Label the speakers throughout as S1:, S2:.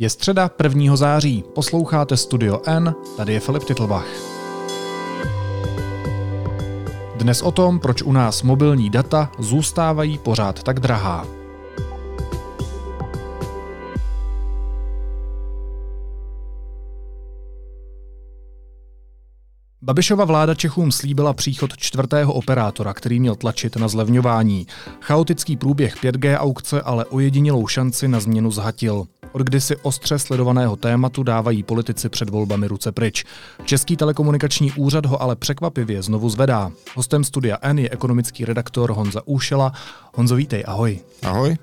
S1: Je středa 1. září, posloucháte Studio N, tady je Filip Titlbach. Dnes o tom, proč u nás mobilní data zůstávají pořád tak drahá. Babišova vláda Čechům slíbila příchod čtvrtého operátora, který měl tlačit na zlevňování. Chaotický průběh 5G aukce ale ojedinělou šanci na změnu zhatil. Od kdysi ostře sledovaného tématu dávají politici před volbami ruce pryč. Český telekomunikační úřad ho ale překvapivě znovu zvedá. Hostem studia N je ekonomický redaktor Honza Úšela. Honzo, vítej, ahoj.
S2: Ahoj.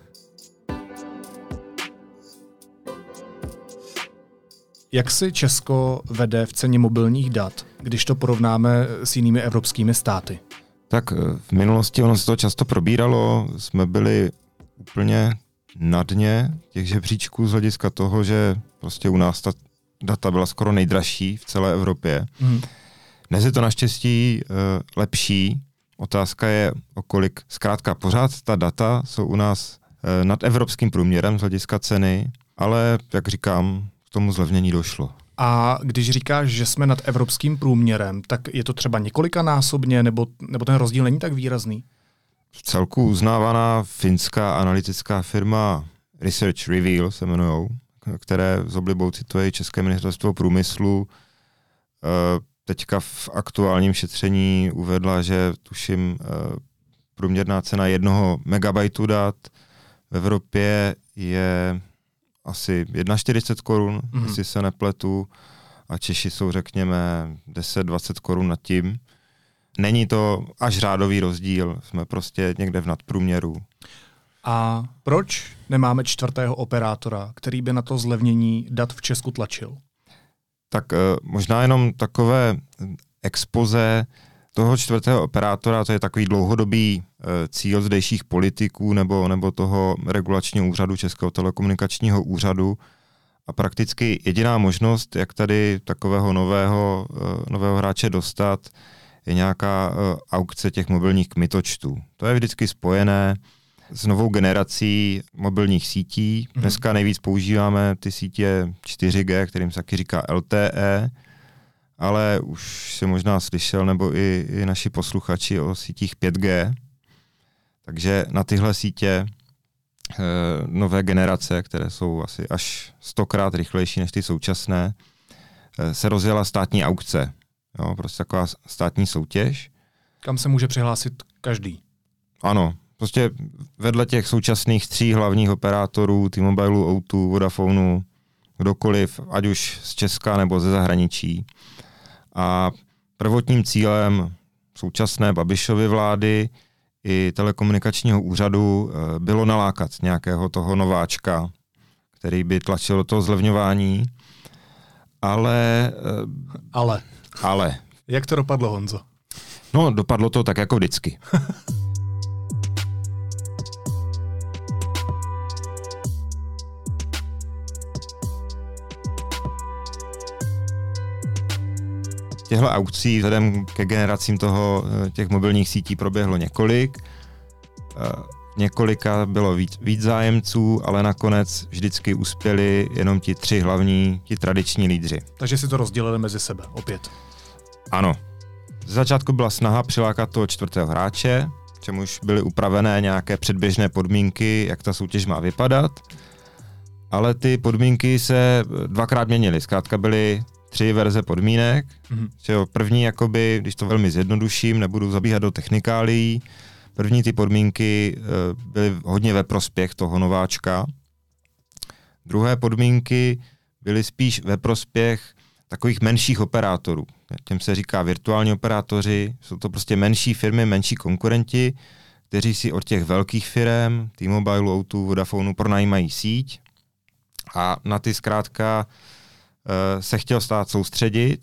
S1: Jak si Česko vede v ceně mobilních dat, když to porovnáme s jinými evropskými státy?
S2: Tak eh, v minulosti ono se to často probíralo, jsme byli úplně na dně těch žebříčků z hlediska toho, že prostě u nás ta data byla skoro nejdražší v celé Evropě. Hmm. Dnes je to naštěstí uh, lepší. Otázka je, o kolik. Zkrátka, pořád ta data jsou u nás uh, nad evropským průměrem z hlediska ceny, ale, jak říkám, k tomu zlevnění došlo.
S1: A když říkáš, že jsme nad evropským průměrem, tak je to třeba několikanásobně, nebo, nebo ten rozdíl není tak výrazný?
S2: v celku uznávaná finská analytická firma Research Reveal se jmenují, které z oblibou cituje České ministerstvo průmyslu. Eh, teďka v aktuálním šetření uvedla, že tuším eh, průměrná cena jednoho megabajtu dat v Evropě je asi 1,40 korun, mm-hmm. jestli se nepletu, a Češi jsou řekněme 10-20 korun nad tím. Není to až řádový rozdíl, jsme prostě někde v nadprůměru.
S1: A proč nemáme čtvrtého operátora, který by na to zlevnění dat v Česku tlačil?
S2: Tak uh, možná jenom takové expoze toho čtvrtého operátora, to je takový dlouhodobý uh, cíl zdejších politiků nebo, nebo toho regulačního úřadu Českého telekomunikačního úřadu. A prakticky jediná možnost, jak tady takového nového, uh, nového hráče dostat, je nějaká uh, aukce těch mobilních kmitočtů. To je vždycky spojené s novou generací mobilních sítí. Mhm. Dneska nejvíc používáme ty sítě 4G, kterým se taky říká LTE, ale už si možná slyšel, nebo i, i naši posluchači o sítích 5G. Takže na tyhle sítě e, nové generace, které jsou asi až stokrát rychlejší než ty současné, e, se rozjela státní aukce. Jo, prostě taková státní soutěž.
S1: Kam se může přihlásit každý?
S2: Ano, prostě vedle těch současných tří hlavních operátorů, T-Mobile, O2, Vodafonu, kdokoliv, ať už z Česka nebo ze zahraničí. A prvotním cílem současné Babišovy vlády i telekomunikačního úřadu eh, bylo nalákat nějakého toho nováčka, který by tlačil do toho zlevňování, ale...
S1: Eh, ale.
S2: Ale.
S1: Jak to dopadlo, Honzo?
S2: No, dopadlo to tak jako vždycky. Těchto aukcí vzhledem ke generacím toho, eh, těch mobilních sítí proběhlo několik. Eh, několika bylo víc, víc zájemců, ale nakonec vždycky uspěli jenom ti tři hlavní, ti tradiční lídři.
S1: Takže si to rozdělili mezi sebe opět.
S2: Ano. Z začátku byla snaha přilákat toho čtvrtého hráče, čemuž byly upravené nějaké předběžné podmínky, jak ta soutěž má vypadat. Ale ty podmínky se dvakrát měnily. Zkrátka byly tři verze podmínek. Mm-hmm. Jo, první, jakoby, když to velmi zjednoduším, nebudu zabíhat do technikálií, první ty podmínky e, byly hodně ve prospěch toho nováčka. Druhé podmínky byly spíš ve prospěch takových menších operátorů. Těm se říká virtuální operátoři, jsou to prostě menší firmy, menší konkurenti, kteří si od těch velkých firm, T-Mobile, O2, Vodafonu pronajímají síť a na ty zkrátka uh, se chtěl stát soustředit,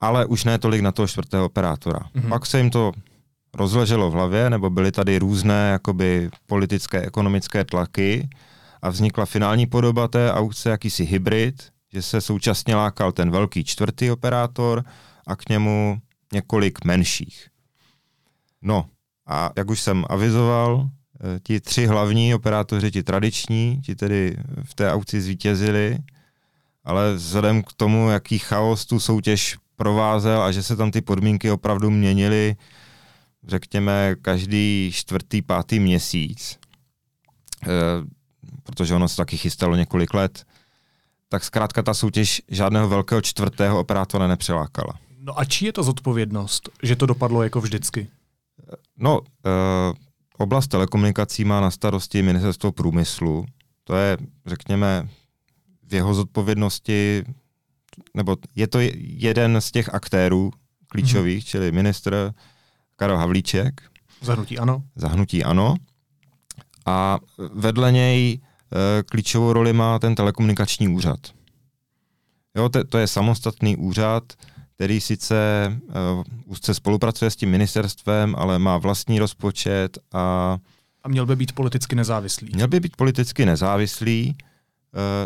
S2: ale už ne tolik na toho čtvrtého operátora. Mm-hmm. Pak se jim to rozleželo v hlavě, nebo byly tady různé jakoby politické, ekonomické tlaky a vznikla finální podoba té aukce, jakýsi hybrid, že se současně lákal ten velký čtvrtý operátor a k němu několik menších. No a jak už jsem avizoval, ti tři hlavní operátoři, ti tradiční, ti tedy v té aukci zvítězili, ale vzhledem k tomu, jaký chaos tu soutěž provázel a že se tam ty podmínky opravdu měnily, řekněme, každý čtvrtý, pátý měsíc, eh, protože ono se taky chystalo několik let, tak zkrátka ta soutěž žádného velkého čtvrtého operátora nepřilákala.
S1: No a čí je to zodpovědnost, že to dopadlo jako vždycky?
S2: No, eh, oblast telekomunikací má na starosti ministerstvo průmyslu. To je, řekněme, v jeho zodpovědnosti, nebo je to jeden z těch aktérů klíčových, mm-hmm. čili ministr Karel Havlíček.
S1: Zahnutí ano.
S2: Zahnutí ano. A vedle něj e, klíčovou roli má ten telekomunikační úřad. Jo, to, to je samostatný úřad, který sice uh, úzce spolupracuje s tím ministerstvem, ale má vlastní rozpočet a...
S1: A měl by být politicky nezávislý.
S2: Měl by být politicky nezávislý,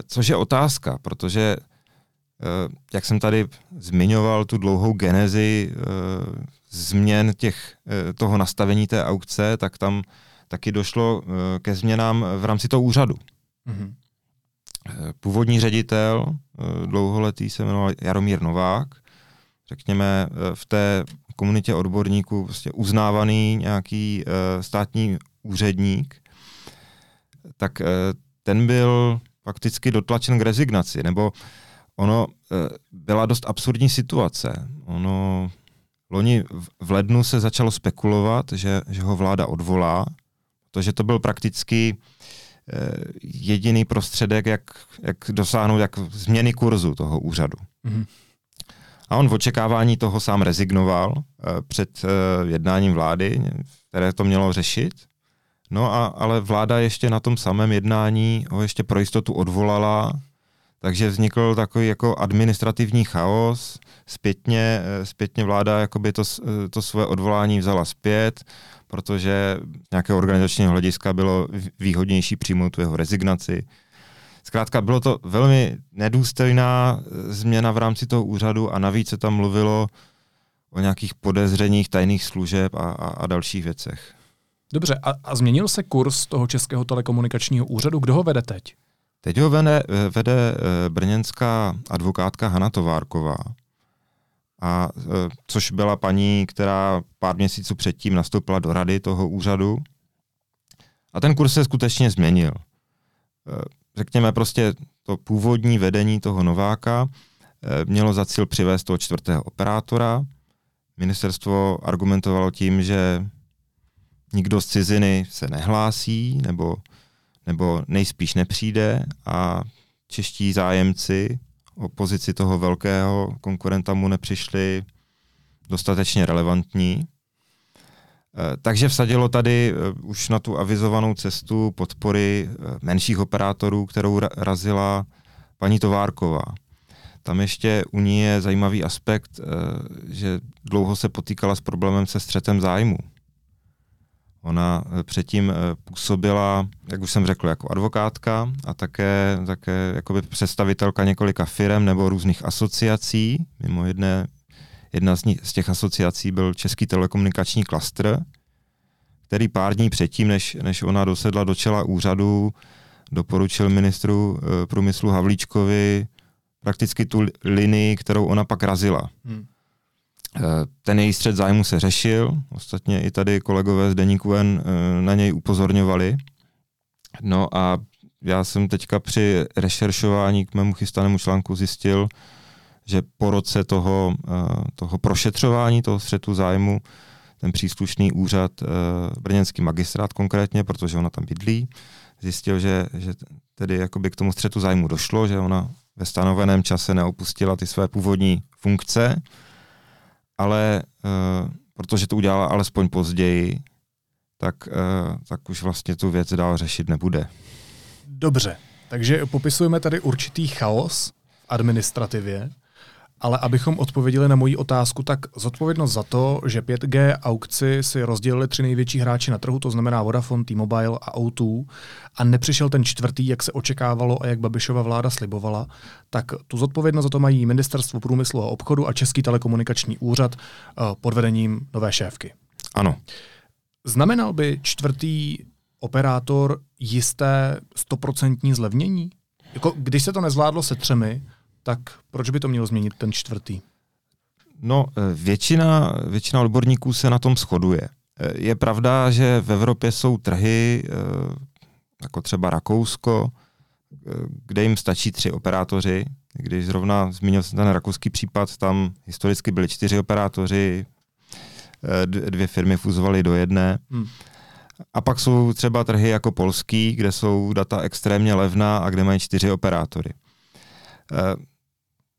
S2: což je otázka, protože uh, jak jsem tady zmiňoval tu dlouhou genezi uh, změn těch, toho nastavení té aukce, tak tam taky došlo ke změnám v rámci toho úřadu. Mm-hmm. Původní ředitel, dlouholetý se jmenoval Jaromír Novák, řekněme, eh, v té komunitě odborníků prostě uznávaný nějaký státní úředník, tak ten byl fakticky dotlačen k rezignaci, nebo ono uh, byla dost absurdní situace. Ono loni v lednu se začalo spekulovat, že, že ho vláda odvolá, protože to byl prakticky jediný prostředek, jak, jak dosáhnout jak změny kurzu toho úřadu. Mm-hmm. A on v očekávání toho sám rezignoval uh, před jednáním vlády, které to mělo řešit. No a, ale vláda ještě na tom samém jednání ho ještě pro jistotu odvolala, takže vznikl takový jako administrativní chaos. Zpětně, eh, zpětně vláda jakoby to, to svoje odvolání vzala zpět, protože nějakého organizačního hlediska bylo výhodnější přijmout tu jeho rezignaci. Zkrátka bylo to velmi nedůstojná eh, změna v rámci toho úřadu a navíc se tam mluvilo o nějakých podezřeních tajných služeb a, a, a dalších věcech.
S1: Dobře, a, a změnil se kurz toho Českého telekomunikačního úřadu? Kdo ho vede teď?
S2: Teď ho vede, eh, vede eh, brněnská advokátka Hana Továrková, a, což byla paní, která pár měsíců předtím nastoupila do rady toho úřadu. A ten kurz se skutečně změnil řekněme prostě to původní vedení toho Nováka eh, mělo za cíl přivést toho čtvrtého operátora. Ministerstvo argumentovalo tím, že nikdo z ciziny se nehlásí nebo, nebo nejspíš nepřijde a čeští zájemci o pozici toho velkého konkurenta mu nepřišli dostatečně relevantní. Eh, takže vsadilo tady eh, už na tu avizovanou cestu podpory eh, menších operátorů, kterou razila paní Továrková. Tam ještě u ní je zajímavý aspekt, že dlouho se potýkala s problémem se střetem zájmu. Ona předtím působila, jak už jsem řekl, jako advokátka a také, také jakoby představitelka několika firm nebo různých asociací, mimo jedné Jedna z, ní, z těch asociací byl Český telekomunikační klastr, který pár dní předtím, než, než ona dosedla do čela úřadu, doporučil ministru e, průmyslu Havlíčkovi prakticky tu linii, kterou ona pak razila. Hmm. E, ten její střed zájmu se řešil, ostatně i tady kolegové z Deníku N e, na něj upozorňovali. No a já jsem teďka při rešeršování k mému chystanému článku zjistil, že po roce toho, eh, toho prošetřování toho střetu zájmu ten příslušný úřad, eh, brněnský magistrát konkrétně, protože ona tam bydlí, zjistil, že, že tedy jakoby k tomu střetu zájmu došlo, že ona ve stanoveném čase neopustila ty své původní funkce, ale uh, protože to udělala alespoň později, tak, uh, tak už vlastně tu věc dál řešit nebude.
S1: Dobře, takže popisujeme tady určitý chaos v administrativě. Ale abychom odpověděli na moji otázku, tak zodpovědnost za to, že 5G aukci si rozdělili tři největší hráči na trhu, to znamená Vodafone, T-Mobile a O2, a nepřišel ten čtvrtý, jak se očekávalo a jak Babišova vláda slibovala, tak tu zodpovědnost za to mají Ministerstvo průmyslu a obchodu a Český telekomunikační úřad eh, pod vedením nové šéfky.
S2: Ano.
S1: Znamenal by čtvrtý operátor jisté stoprocentní zlevnění? Jako, když se to nezvládlo se třemi, tak proč by to mělo změnit ten čtvrtý?
S2: No, eh, většina, většina odborníků se na tom shoduje. Eh, je pravda, že v Evropě jsou trhy, eh, jako třeba Rakousko, kde jim stačí tři operátoři. Když zrovna zmínil jsem ten rakouský případ, tam historicky byli čtyři operátoři, dvě firmy fuzovaly do jedné. Hmm. A pak jsou třeba trhy jako polský, kde jsou data extrémně levná a kde mají čtyři operátory.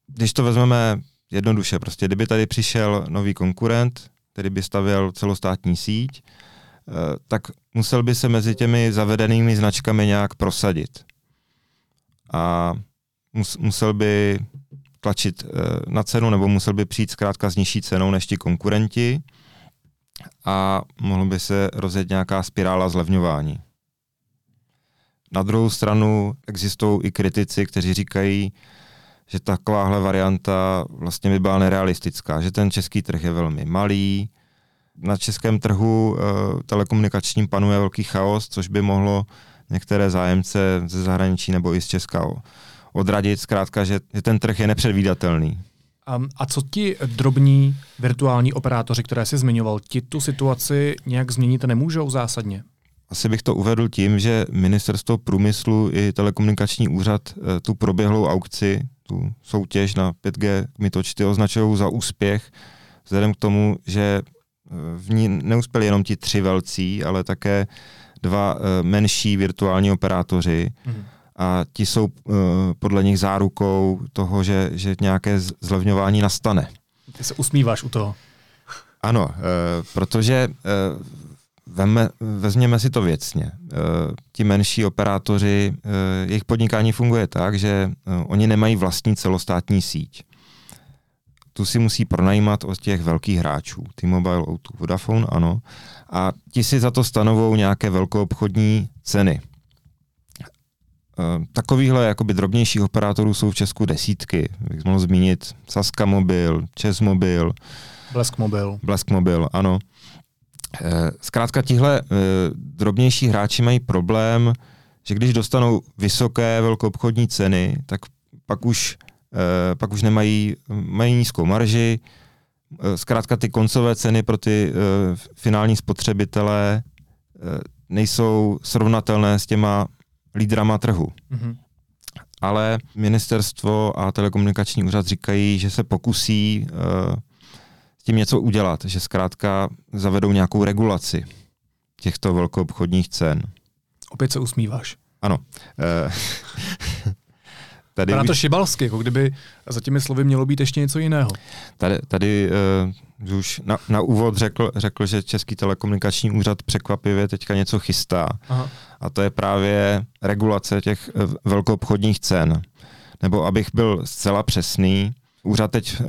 S2: Když to vezmeme jednoduše, prostě kdyby tady přišel nový konkurent, který by stavěl celostátní síť, eh, tak musel by se mezi těmi zavedenými značkami nějak prosadit. A musel by tlačit eh, na cenu, nebo musel by přijít zkrátka s nižší cenou než ti konkurenti a mohl by se rozjet nějaká spirála zlevňování. Na druhou stranu existují i kritici, kteří říkají, že takováhle varianta vlastně by byla nerealistická, že ten český trh je velmi malý, na českém trhu e, telekomunikačním panuje velký chaos, což by mohlo některé zájemce ze zahraničí nebo i z Česka odradit, zkrátka, že, ten trh je nepředvídatelný.
S1: A, co ti drobní virtuální operátoři, které jsi zmiňoval, ti tu situaci nějak změnit nemůžou zásadně?
S2: Asi bych to uvedl tím, že ministerstvo průmyslu i telekomunikační úřad e, tu proběhlou aukci tu soutěž na 5G mytočty označují za úspěch, vzhledem k tomu, že eh, v ní neuspěli jenom ti tři velcí, ale také dva eh, menší virtuální operátoři. Mm. A ti jsou eh, podle nich zárukou toho, že, že nějaké zlevňování nastane.
S1: Ty se usmíváš u toho.
S2: Ano, protože Veme, vezměme si to věcně. E, ti menší operátoři, e, jejich podnikání funguje tak, že e, oni nemají vlastní celostátní síť. Tu si musí pronajímat od těch velkých hráčů. T-Mobile, O2, Vodafone, ano. A ti si za to stanovou nějaké velkoobchodní ceny. Takovýchhle jakoby drobnějších operátorů jsou v Česku desítky. Jak mohl zmínit Saska Mobil, Čes Mobil,
S1: Blesk Mobil.
S2: Blesk Mobil, ano. Eh, zkrátka tihle eh, drobnější hráči mají problém, že když dostanou vysoké velkoobchodní ceny, tak pak už, eh, pak už nemají, mají nízkou marži, zkrátka ty koncové ceny pro ty finální spotřebitelé nejsou srovnatelné s těma lídrama trhu. Mm-hmm. Ale ministerstvo a telekomunikační úřad říkají, že se pokusí tím něco udělat, že zkrátka zavedou nějakou regulaci těchto velkoobchodních cen.
S1: Opět se usmíváš.
S2: Ano. Eh,
S1: tady na to šibalsky, jako kdyby za těmi slovy mělo být ještě něco jiného.
S2: Tady, tady uh, už na, na úvod řekl, řekl, že Český telekomunikační úřad překvapivě teďka něco chystá. Aha. A to je právě regulace těch uh, velkoobchodních cen. Nebo abych byl zcela přesný, úřad teď uh,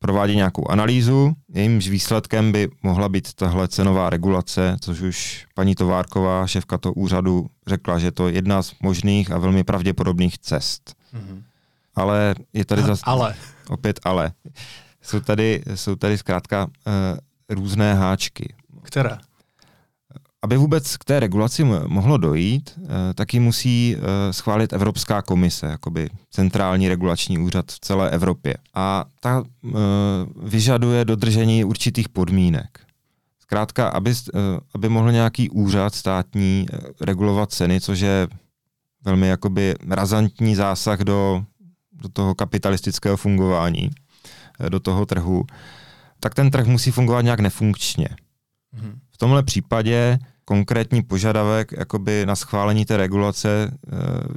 S2: provádí nějakou analýzu, jejímž výsledkem by mohla být tahle cenová regulace, což už paní Továrková, šéfka toho úřadu, řekla, že to je jedna z možných a velmi pravděpodobných cest. Mm-hmm. Ale je tady zase...
S1: Ale.
S2: Opět ale. Jsou tady, jsou tady zkrátka uh, různé háčky.
S1: Které?
S2: Aby vůbec k té regulaci mohlo dojít, eh, tak ji musí eh, schválit Evropská komise, jakoby centrální regulační úřad v celé Evropě. A ta eh, vyžaduje dodržení určitých podmínek. Zkrátka, aby, aby mohl nějaký úřad státní regulovat ceny, což je velmi jakoby razantní zásah do, do toho kapitalistického fungování, do toho trhu, tak ten trh musí fungovat nějak nefunkčně. Mm-hmm. V tomhle případě konkrétní požadavek jakoby na schválení té regulace e,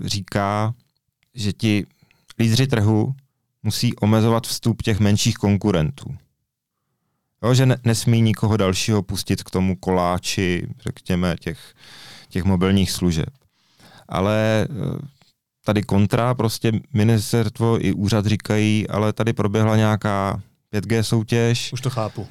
S2: říká, že ti lídři trhu musí omezovat vstup těch menších konkurentů. Jo, že ne, nesmí nikoho dalšího pustit k tomu koláči, řekněme, těch, těch mobilních služeb. Ale e, tady kontra, prostě ministerstvo i úřad říkají, ale tady proběhla nějaká 5G soutěž.
S1: Už to chápu.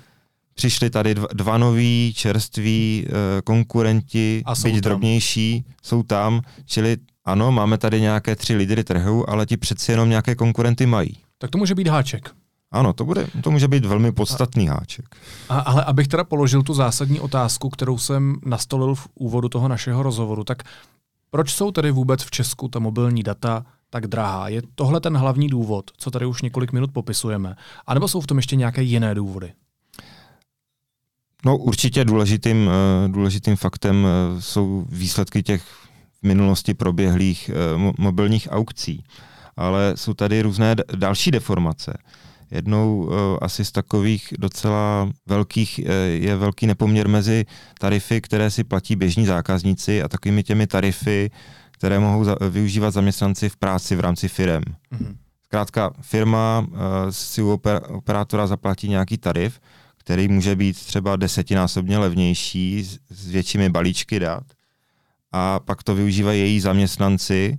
S2: Přišli tady dva, dva noví, čerství uh, konkurenti, A byť tam. drobnější, jsou tam, čili ano, máme tady nějaké tři lídry trhu, ale ti přeci jenom nějaké konkurenty mají.
S1: Tak to může být háček.
S2: Ano, to, bude, to může být velmi podstatný háček.
S1: A, ale abych teda položil tu zásadní otázku, kterou jsem nastolil v úvodu toho našeho rozhovoru, tak proč jsou tedy vůbec v Česku ta mobilní data tak drahá? Je tohle ten hlavní důvod, co tady už několik minut popisujeme? A nebo jsou v tom ještě nějaké jiné důvody?
S2: No určitě důležitým, eh, důležitým faktem eh, jsou výsledky těch v minulosti proběhlých eh, mobilních aukcí. Ale jsou tady různé další deformace. Jednou asi z takových docela velkých je velký nepoměr mezi tarify, které si platí běžní zákazníci a takovými těmi tarify, které mohou využívat zaměstnanci v práci v rámci firem. Mm-hmm. Zkrátka firma si u operátora zaplatí nějaký tarif, který může být třeba desetinásobně levnější s většími balíčky dat. A pak to využívají její zaměstnanci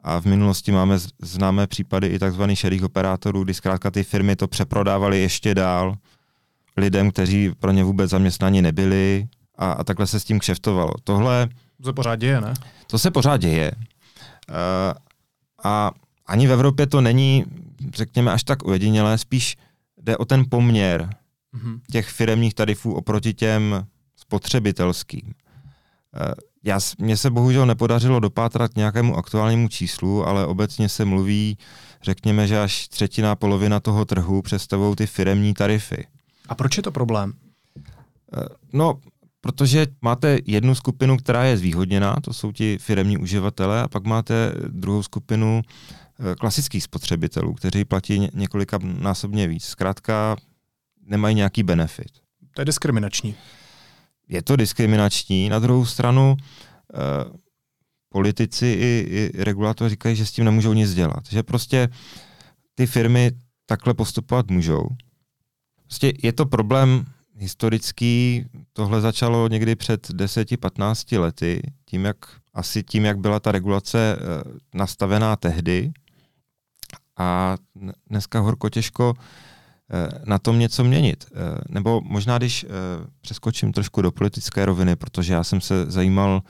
S2: a v minulosti máme známé případy i tzv. šerých operátorů, kdy zkrátka ty firmy to přeprodávaly ještě dál lidem, kteří pro ně vůbec zaměstnaní nebyli a, a takhle se s tím kšeftovalo. Tohle...
S1: To se pořád děje, ne?
S2: To se pořád děje. Uh, a ani v Evropě to není, řekněme, až tak ujedinělé, spíš jde o ten poměr mm-hmm. těch firemních tarifů oproti těm spotřebitelským. Eh, já, mně se bohužel nepodařilo dopátrat nějakému aktuálnímu číslu, ale obecně se mluví, řekněme, že až třetina, polovina toho trhu představují ty firemní tarify.
S1: A proč je to problém?
S2: Eh, no, protože máte jednu skupinu, která je zvýhodněná, to jsou ti firemní uživatelé, a pak máte druhou skupinu eh, klasických spotřebitelů, kteří platí několika násobně víc. Zkrátka nemají nějaký benefit.
S1: To je diskriminační.
S2: Je to diskriminační. Na druhou stranu eh, politici i, i regulátoři říkají, že s tím nemůžou nic dělat. Že prostě ty firmy takhle postupovat můžou. Prostě je to problém historický, tohle začalo někdy před 10-15 lety, tím jak, asi tím, jak byla ta regulace eh, nastavená tehdy. A dneska horko těžko Eh, na tom něco měnit. Eh, nebo možná, když eh, přeskočím trošku do politické roviny, protože já jsem se zajímal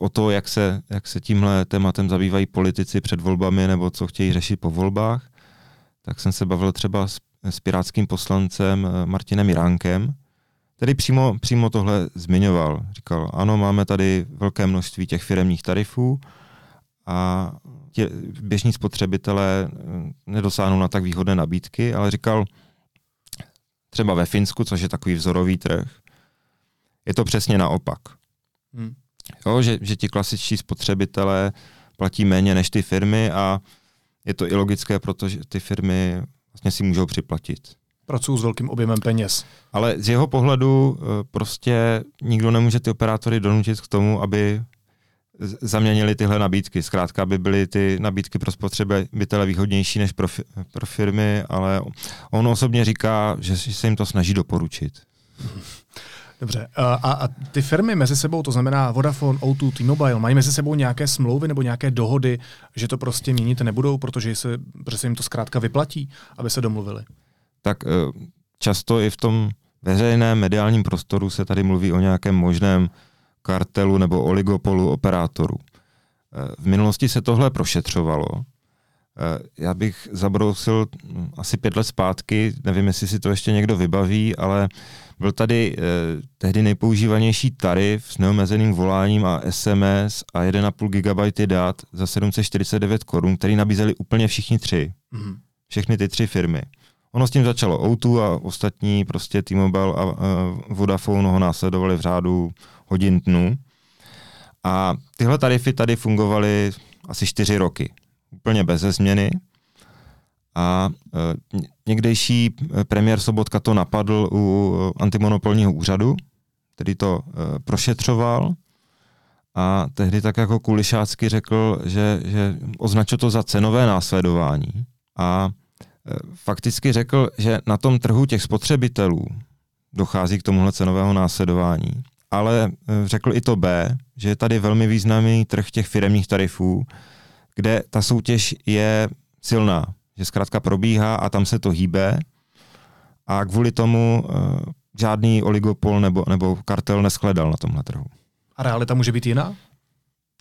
S2: o to, jak se, jak se tímhle tématem zabývají politici před volbami nebo co chtějí řešit po volbách, tak jsem se bavil třeba s, s pirátským poslancem Martinem Jiránkem, který přímo, přímo tohle zmiňoval. Říkal, ano, máme tady velké množství těch firemních tarifů a tě, běžní spotřebitelé eh, nedosáhnou na tak výhodné nabídky, ale říkal, třeba ve Finsku, což je takový vzorový trh, je to přesně naopak. Hmm. Jo, že, že ti klasičtí spotřebitelé platí méně než ty firmy a je to i logické, protože ty firmy vlastně si můžou připlatit.
S1: Pracují s velkým objemem peněz.
S2: Ale z jeho pohledu eh, prostě nikdo nemůže ty operátory donutit k tomu, aby zaměnili tyhle nabídky. Zkrátka, aby byly ty nabídky pro spotřebitele výhodnější než pro, pro firmy, ale on osobně říká, že se jim to snaží doporučit.
S1: Dobře. A, a ty firmy mezi sebou, to znamená Vodafone, O2, T-Mobile, mají mezi sebou nějaké smlouvy nebo nějaké dohody, že to prostě měnit nebudou, protože se, protože se jim to zkrátka vyplatí, aby se domluvili?
S2: Tak eh, často i v tom veřejném mediálním prostoru se tady mluví o nějakém možném kartelu nebo oligopolu operátorů. Eh, v minulosti se tohle prošetřovalo. Eh, já bych zabrousil hm, asi pět let zpátky, nevím, jestli si to ještě někdo vybaví, ale byl tady eh, tehdy nejpoužívanější tarif s neomezeným voláním a SMS a 1,5 GB dat za 749 korun, který nabízeli úplně všichni tři. Mm-hmm. Všechny ty tři firmy. Ono s tím začalo O2 a ostatní, prostě T-Mobile a, a Vodafone ho následovali v řádu hodin dnů. A tyhle tarify tady fungovaly asi čtyři roky. Úplně bez změny. A e, někdejší premiér Sobotka to napadl u antimonopolního úřadu, který to e, prošetřoval a tehdy tak jako kulišácky řekl, že, že označil to za cenové následování a e, fakticky řekl, že na tom trhu těch spotřebitelů dochází k tomuhle cenového následování ale eh, řekl i to B, že je tady velmi významný trh těch firemních tarifů, kde ta soutěž je silná, že zkrátka probíhá a tam se to hýbe a kvůli tomu uh, žádný oligopol nebo, nebo kartel neskledal na tomhle trhu.
S1: A realita může být jiná?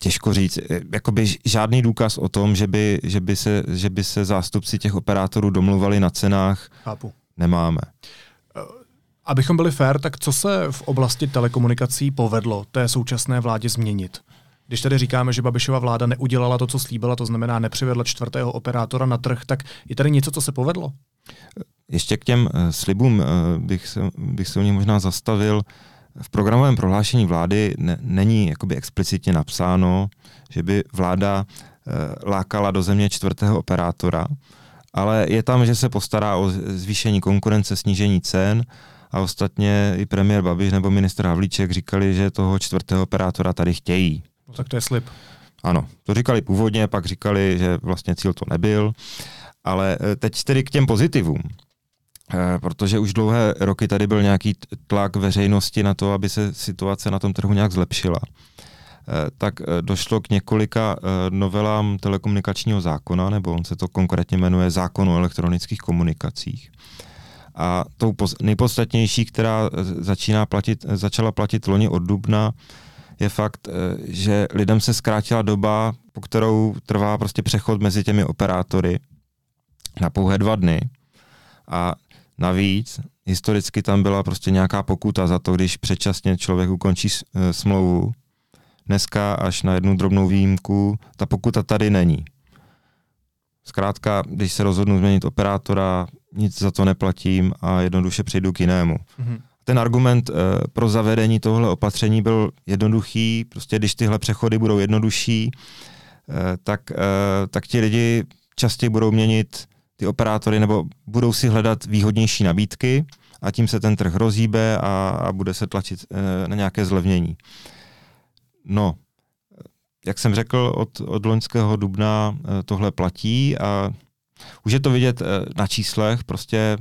S2: těžko říct. Jakoby žádný důkaz o tom, že by, že by, se, že by se zástupci těch operátorů domluvali na cenách,
S1: Chápu.
S2: nemáme.
S1: Abychom byli fair, tak co se v oblasti telekomunikací povedlo té současné vládě změnit? Když tady říkáme, že Babišova vláda neudělala to, co slíbila, to znamená nepřivedla čtvrtého operátora na trh, tak je tady něco, co se povedlo?
S2: Ještě k těm uh, slibům uh, bych, se, bych se o nich možná zastavil. V programovém prohlášení vlády ne, není jakoby explicitně napsáno, že by vláda uh, lákala do země čtvrtého operátora, ale je tam, že se postará o zvýšení konkurence, snížení cen a ostatně i premiér Babiš nebo ministr Havlíček říkali, že toho čtvrtého operátora tady chtějí.
S1: No, tak to je slib.
S2: Ano, to říkali původně, pak říkali, že vlastně cíl to nebyl. Ale teď tedy k těm pozitivům. Protože už dlouhé roky tady byl nějaký tlak veřejnosti na to, aby se situace na tom trhu nějak zlepšila. Tak došlo k několika novelám telekomunikačního zákona, nebo on se to konkrétně jmenuje zákon o elektronických komunikacích. A tou nejpodstatnější, která začíná platit, začala platit loni od dubna, je fakt, že lidem se zkrátila doba, po kterou trvá prostě přechod mezi těmi operátory na pouhé dva dny. A navíc historicky tam byla prostě nějaká pokuta za to, když předčasně člověk ukončí smlouvu. Dneska až na jednu drobnou výjimku ta pokuta tady není. Zkrátka, když se rozhodnu změnit operátora, nic za to neplatím a jednoduše přejdu k jinému. Mm-hmm. Ten argument e, pro zavedení tohle opatření byl jednoduchý, prostě když tyhle přechody budou jednodušší, e, tak, e, tak ti lidi častěji budou měnit ty operátory nebo budou si hledat výhodnější nabídky a tím se ten trh rozhýbe a, a bude se tlačit e, na nějaké zlevnění. No, jak jsem řekl, od, od loňského dubna e, tohle platí a už je to vidět e, na číslech, prostě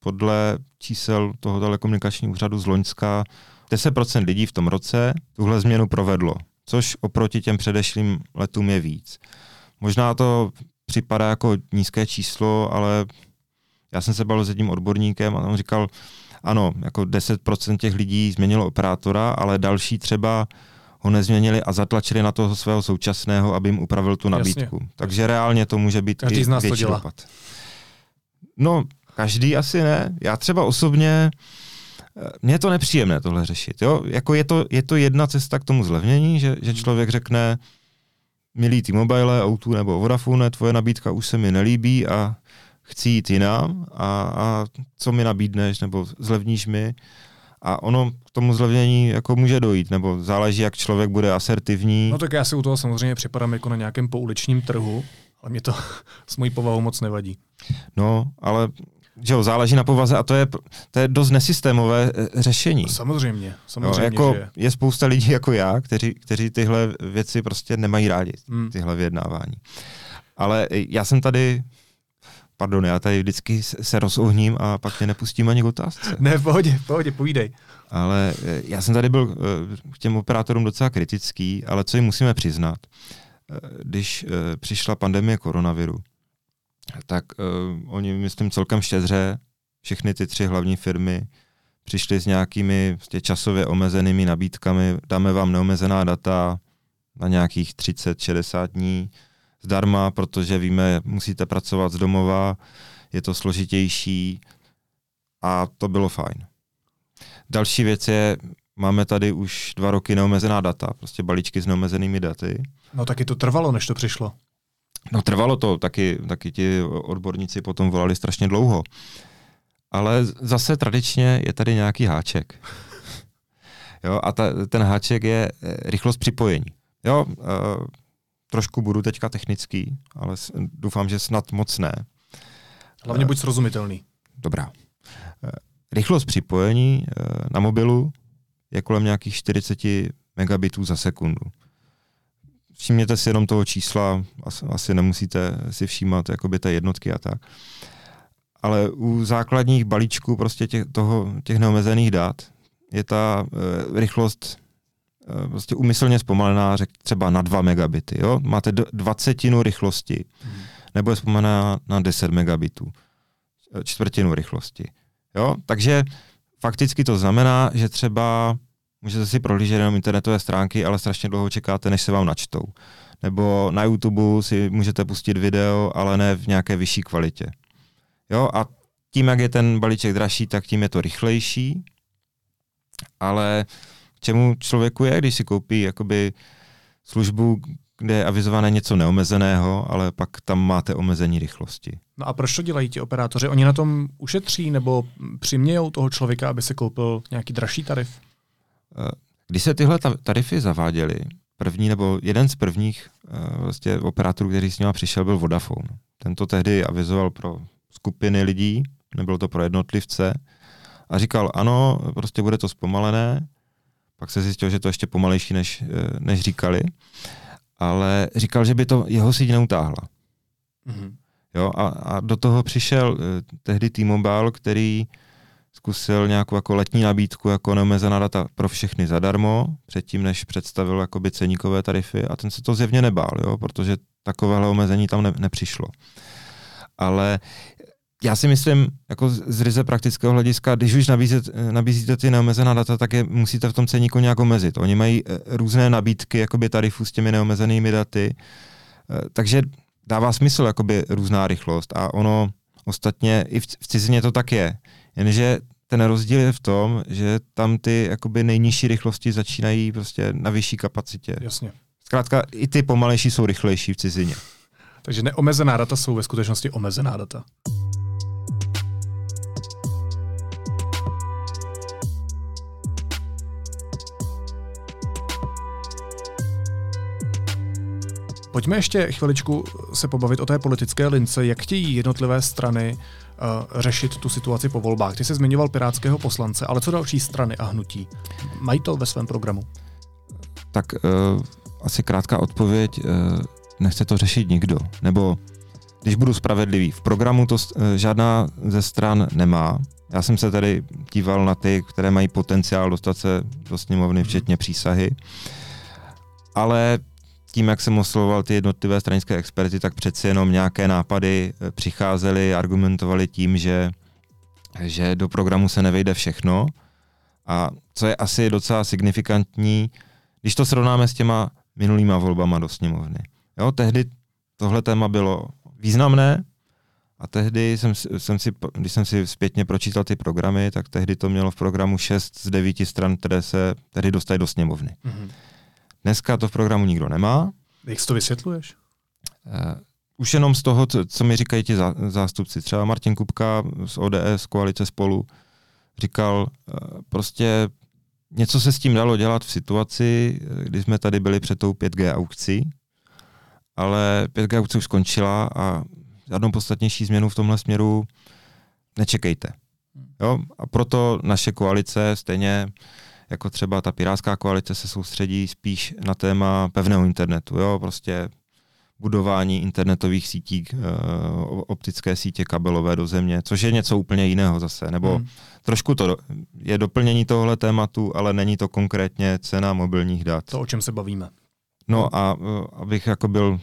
S2: podle čísel toho telekomunikačního úřadu z Loňska 10% lidí v tom roce tuhle změnu provedlo, což oproti těm předešlým letům je víc. Možná to připadá jako nízké číslo, ale já jsem se bavil s jedním odborníkem a on říkal, ano, jako 10% těch lidí změnilo operátora, ale další třeba ho nezměnili a zatlačili na toho svého současného, aby jim upravil tu nabídku. Jasně. Takže reálně to může být
S1: Každý
S2: i
S1: z nás
S2: větší
S1: to dělá.
S2: dopad. No, každý asi ne. Já třeba osobně, mně je to nepříjemné tohle řešit. Jo? Jako je, to, je to jedna cesta k tomu zlevnění, že, že člověk řekne, milý T-Mobile, Outu nebo Vodafone, tvoje nabídka už se mi nelíbí a chci jít jinam a, a co mi nabídneš nebo zlevníš mi. A ono k tomu zlevnění jako může dojít, nebo záleží, jak člověk bude asertivní.
S1: No tak já si u toho samozřejmě připadám jako na nějakém pouličním trhu, ale mě to s mojí povahou moc nevadí.
S2: No, ale že jo, záleží na povaze a to je, to je dost nesystémové eh, řešení.
S1: No, samozřejmě, samozřejmě.
S2: Jo, jako
S1: že je.
S2: je spousta lidí jako já, kteří, kteří tyhle věci prostě nemají rádi,
S1: Hmm.
S2: tyhle vyjednávání. Ale já jsem tady, pardon, já tady vždycky se rozohním a pak tě nepustím ani k otázce.
S1: Ne, v pohodě, v pohodě, povídej.
S2: Ale eh, já jsem tady byl eh, k těm operátorům docela kritický, ale co jim musíme přiznat, eh, když přišla pandemie koronaviru, tak oni, myslím, celkem štědře, všechny ty tři hlavní firmy, přišli s nějakými časově omezenými nabídkami, dáme vám neomezená data na nějakých 30-60 dní zdarma, protože víme, musíte pracovat z domova, je to složitější a to bylo fajn. Další věc je, máme tady už dva roky neomezená data, prostě balíčky s neomezenými daty.
S1: No taky to trvalo, než to přišlo.
S2: No trvalo to, taky, taky ti odborníci potom volali strašně dlouho. Ale zase tradičně je tady nějaký háček. jo, a ta, ten háček je eh, rychlost připojení. Jo, uh, trošku budu teďka technický, ale doufám, že snad moc ne.
S1: Hlavně buď srozumitelný.
S2: Dobrá. Eh, Rychlost připojení eh, na mobilu je kolem nějakých 40 megabitů za sekundu. Všimněte si jenom toho čísla, asi, asi nemusíte si všímat jakoby té jednotky a tak. Ale u základních balíčků prostě těch, toho, těch neomezených dat je ta e, rychlost prostě umyslně zpomalená, řek, třeba na 2 megabity. Jo? Máte dvacetinu rychlosti,
S1: Hmm.
S2: nebo je zpomalená na 10 megabitů, e, čtvrtinu rychlosti. Jo? Takže fakticky to znamená, že třeba můžete si prohlížet jenom internetové stránky, ale strašně dlouho čekáte, než se vám načtou. Nebo na YouTube si můžete pustit video, ale ne v nějaké vyšší kvalitě. Jo, a tím, jak je ten balíček dražší, tak tím je to rychlejší, ale čemu člověku je, když si koupí jakoby službu, kde je avizované něco neomezeného, ale pak tam máte omezení rychlosti.
S1: No a proč to dělají ti operátoři? Oni na tom ušetří nebo přimějou toho člověka, aby se koupil nějaký dražší tarif?
S2: Eh, když se tyhle tarify zaváděly, první nebo jeden z prvních uh, vlastně operátorů, který s ním přišel, byl Vodafone. Ten to tehdy avizoval pro skupiny lidí, nebylo to pro jednotlivce, a říkal, ano, prostě bude to zpomalené, pak se zjistil, že to ještě pomalejší, než, eh, než říkali, ale říkal, že by to jeho síť neutáhla. Mm-hmm. Jo, a, a do toho přišel uh, tehdy T-Mobile, který zkusil nějakou jako letní nabídku jako neomezená data pro všechny zadarmo, předtím než představil jakoby ceníkové tarify a ten se to zjevně nebál, jo, protože takovéhle omezení tam ne, nepřišlo. Ale já si myslím, jako z ryze praktického hlediska, když už nabízet, nabízíte ty neomezená data, tak je musíte v tom ceníku nějak omezit. Oni mají eh, různé nabídky jakoby tarifů s těmi neomezenými daty, eh, takže dává smysl jakoby různá rychlost a ono ostatně i v, v cizině to tak je. Jenže ten rozdíl je v tom, že tam ty jakoby nejnižší rychlosti začínají prostě na vyšší kapacitě.
S1: Jasně.
S2: Zkrátka i ty pomalejší jsou rychlejší v cizině.
S1: Takže neomezená data jsou ve skutečnosti omezená data. Pojďme ještě chviličku se pobavit o té politické lince, jak chtějí jednotlivé strany uh, řešit tu situaci po volbách. Ty jsi zmiňoval pirátského poslance, ale co další strany a hnutí? Mají to ve svém programu?
S2: Tak uh, asi krátká odpověď. Uh, nechce to řešit nikdo. Nebo když budu spravedlivý, v programu to uh, žádná ze stran nemá. Já jsem se tady díval na ty, které mají potenciál dostat se do sněmovny, včetně přísahy. Ale tím, jak jsem oslovoval ty jednotlivé stranické experty, tak přeci jenom nějaké nápady eh, přicházely, argumentovali tím, že, že do programu se nevejde všechno. A co je asi docela signifikantní, když to srovnáme s těma minulýma volbama do sněmovny. Jo, tehdy tohle téma bylo významné a tehdy jsem, jsem si, když jsem si zpětně pročítal ty programy, tak tehdy to mělo v programu 6 z 9 stran, které se tehdy dostaly do sněmovny. Mm-hmm. Dneska to v programu nikdo nemá.
S1: Jak si to vysvětluješ?
S2: Uh, už jenom z toho, co, co mi říkají ti zá, zástupci. Třeba Martin Kupka z ODS, koalice spolu, říkal, uh, prostě něco se s tím dalo dělat v situaci, kdy jsme tady byli před tou 5G aukcí, ale 5G aukce už skončila a žádnou podstatnější změnu v tomhle směru nečekejte. Jo? A proto naše koalice stejně jako třeba ta pirátská koalice se soustředí spíš na téma pevného internetu, jo, prostě budování internetových sítí, e, optické sítě kabelové do země, což je něco úplně jiného zase, nebo hmm. trošku to je doplnění tohle tématu, ale není to konkrétně cena mobilních dat.
S1: To, o čem se bavíme.
S2: No a e, abych jako byl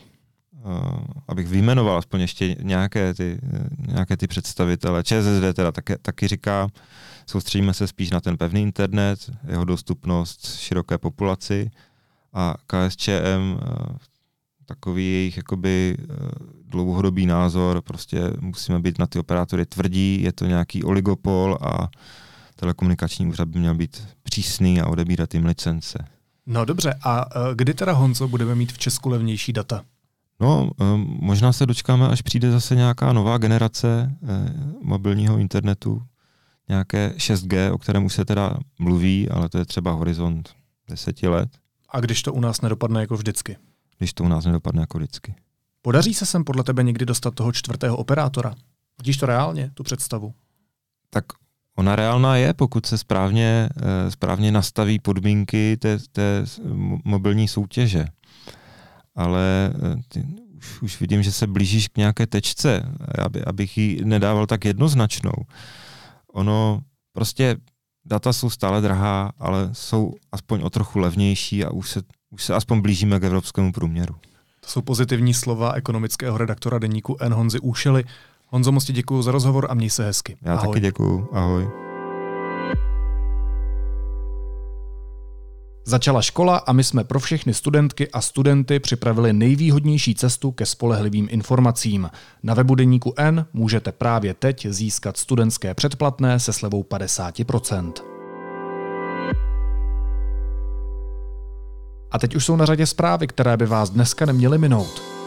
S2: Uh, abych vyjmenoval aspoň ještě nějaké ty, nějaké ty představitele. ČSSD teda taky, taky říká, Soustředíme se spíš na ten pevný internet, jeho dostupnost široké populaci a KSČM eh, takový jejich jakoby eh, dlouhodobý názor, prostě musíme být na ty operátory tvrdí, je to nějaký oligopol a telekomunikační úřad by měl být přísný a odebírat jim licence.
S1: No dobře, a eh, kdy teda Honzo budeme mít v Česku levnější data?
S2: No, možná se dočkáme, až přijde zase nějaká nová generace mobilního internetu, nějaké 6G, o kterém už se teda mluví, ale to je třeba horizont deseti let.
S1: A když to u nás nedopadne jako vždycky?
S2: Když to u nás nedopadne jako vždycky.
S1: Podaří se sem podle tebe někdy dostat toho čtvrtého operátora? Vidíš to reálně, tu představu?
S2: Tak ona reálná je, pokud se správně, eh, správně nastaví podmínky té, té mobilní soutěže. Ale eh, ty, už, už vidím, že se blížíš k nějaké tečce, aby, abych ji nedával tak jednoznačnou ono prostě data jsou stále drahá, ale jsou aspoň o trochu levnější a už se, už se aspoň blížíme k evropskému průměru.
S1: To jsou pozitivní slova ekonomického redaktora deníku N. Honzy Úšely. Honzo, moc ti děkuji za rozhovor a měj se hezky.
S2: Já Ahoj. taky děkuji. Ahoj.
S1: Začala škola a my jsme pro všechny studentky a studenty připravili nejvýhodnější cestu ke spolehlivým informacím. Na webu Deníku N můžete právě teď získat studentské předplatné se slevou 50%. A teď už jsou na řadě zprávy, které by vás dneska neměly minout.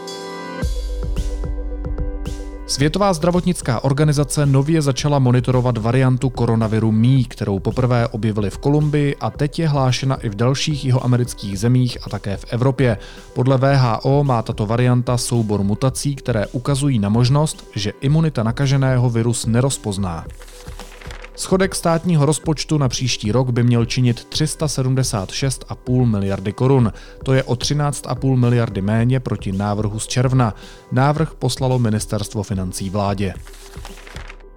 S1: Světová zdravotnická organizace nově začala monitorovat variantu koronaviru Mí, kterou poprvé objevili v Kolumbii a teď je hlášena i v dalších jihoamerických zemích a také v Evropě. Podle VHO má tato varianta soubor mutací, které ukazují na možnost, že imunita nakaženého virus nerozpozná. Schodek státního rozpočtu na příští rok by měl činit 376,5 miliardy korun. To je o 13,5 miliardy méně proti návrhu z června. Návrh poslalo ministerstvo financí vládě.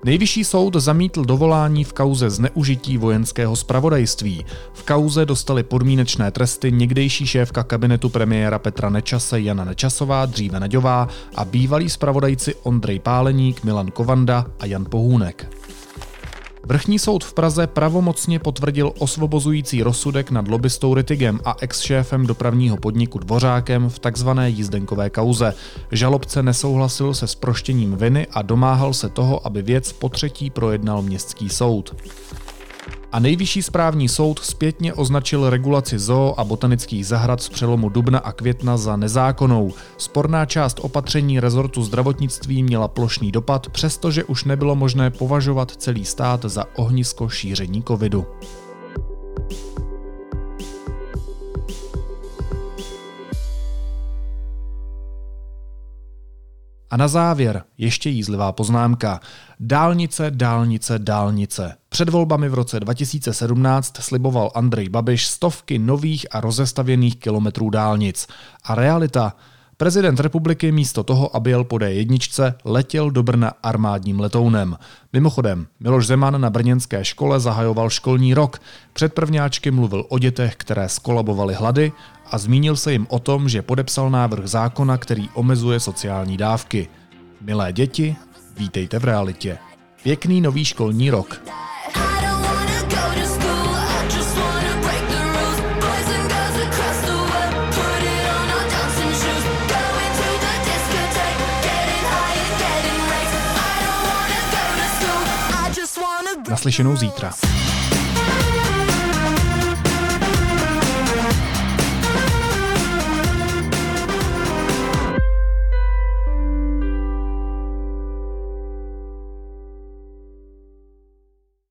S1: Nejvyšší soud zamítl dovolání v kauze zneužití vojenského spravodajství. V kauze dostali podmínečné tresty někdejší šéfka kabinetu premiéra Petra Nečase Jana Nečasová, dříve Naďová a bývalí spravodajci Ondrej Páleník, Milan Kovanda a Jan Pohůnek. Vrchní soud v Praze pravomocně potvrdil osvobozující rozsudek nad lobbystou Ritigem a ex-šéfem dopravního podniku Dvořákem v takzvané jízdenkové kauze. Žalobce nesouhlasil se sproštěním viny a domáhal se toho, aby věc po třetí projednal městský soud. A nejvyšší správní soud zpětně označil regulaci zoo a botanických zahrad z přelomu dubna a května za nezákonnou. Sporná část opatření rezortu zdravotnictví měla plošný dopad, přestože už nebylo možné považovat celý stát za ohnisko šíření covidu. A na závěr ještě jízlivá poznámka. Dálnice, dálnice, dálnice. Před volbami v roce 2017 sliboval Andrej Babiš stovky nových a rozestavěných kilometrů dálnic. A realita? Prezident republiky místo toho, aby jel po D1, letěl do Brna armádním letounem. Mimochodem, Miloš Zeman na brněnské škole zahajoval školní rok. Před prvňáčky mluvil o dětech, které skolabovaly hlady a zmínil se jim o tom, že podepsal návrh zákona, který omezuje sociální dávky. Milé děti, vítejte v realitě. Pěkný nový školní rok. Naslyšenou zítra.